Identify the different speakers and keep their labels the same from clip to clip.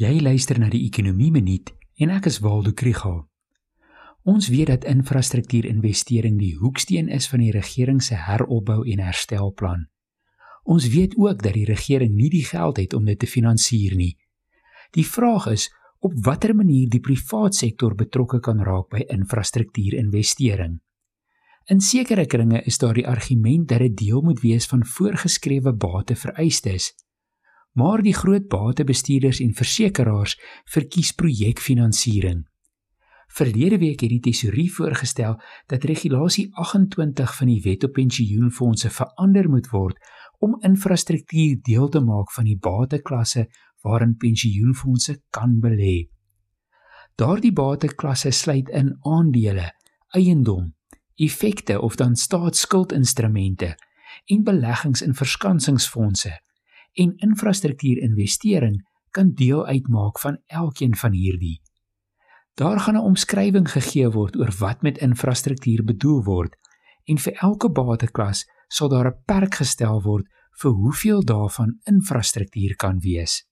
Speaker 1: Jy luister na die Ekonomie Minuut en ek is Waldo Krügel. Ons weet dat infrastruktuurinvestering die hoeksteen is van die regering se heropbou en herstelplan. Ons weet ook dat die regering nie die geld het om dit te finansier nie. Die vraag is op watter manier die privaat sektor betrokke kan raak by infrastruktuurinvestering. In sekere kringe is daar die argument dat dit deel moet wees van voorgeskrewe batevereistes maar die groot batebestuurders en versekeraars verkies projekfinansiering. Verlede week het die tesourier voorgestel dat regulasie 28 van die Wet op Pensioenfonde verander moet word om infrastruktuur deel te maak van die bateklasse waarin pensioenfonde kan belê. Daardie bateklasse sluit in aandele, eiendom, effekte of dan staatsskuldinstrumente en beleggings in verskansingsfondse en infrastruktuurinvestering kan deel uitmaak van elkeen van hierdie. Daar gaan 'n omskrywing gegee word oor wat met infrastruktuur bedoel word en vir elke bateklas sal daar 'n perk gestel word vir hoeveel daarvan infrastruktuur kan wees.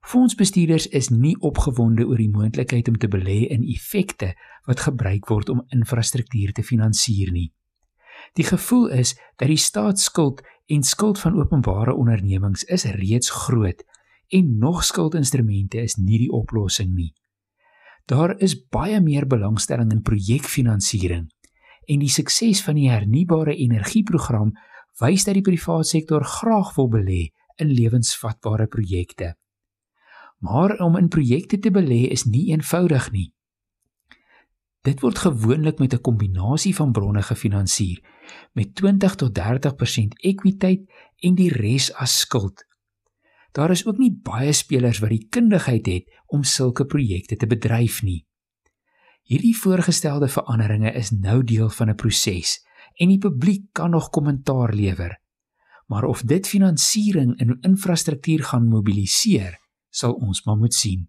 Speaker 1: Fondsbestuurders is nie opgewonde oor die moontlikheid om te belê in effekte wat gebruik word om infrastruktuur te finansier nie. Die gevoel is dat die staatsskuld en skuld van openbare ondernemings is reeds groot en nog skuldinstrumente is nie die oplossing nie. Daar is baie meer belangstelling in projekfinansiering en die sukses van die hernubare energieprogram wys dat die private sektor graag wil belê in lewensvatbare projekte. Maar om in projekte te belê is nie eenvoudig nie. Dit word gewoonlik met 'n kombinasie van bronne gefinansier met 20 tot 30% ekwiteit en die res as skuld. Daar is ook nie baie spelers wat die kundigheid het om sulke projekte te bedryf nie. Hierdie voorgestelde veranderinge is nou deel van 'n proses en die publiek kan nog kommentaar lewer. Maar of dit finansiering in infrastruktuur gaan mobiliseer, sal ons maar moet sien.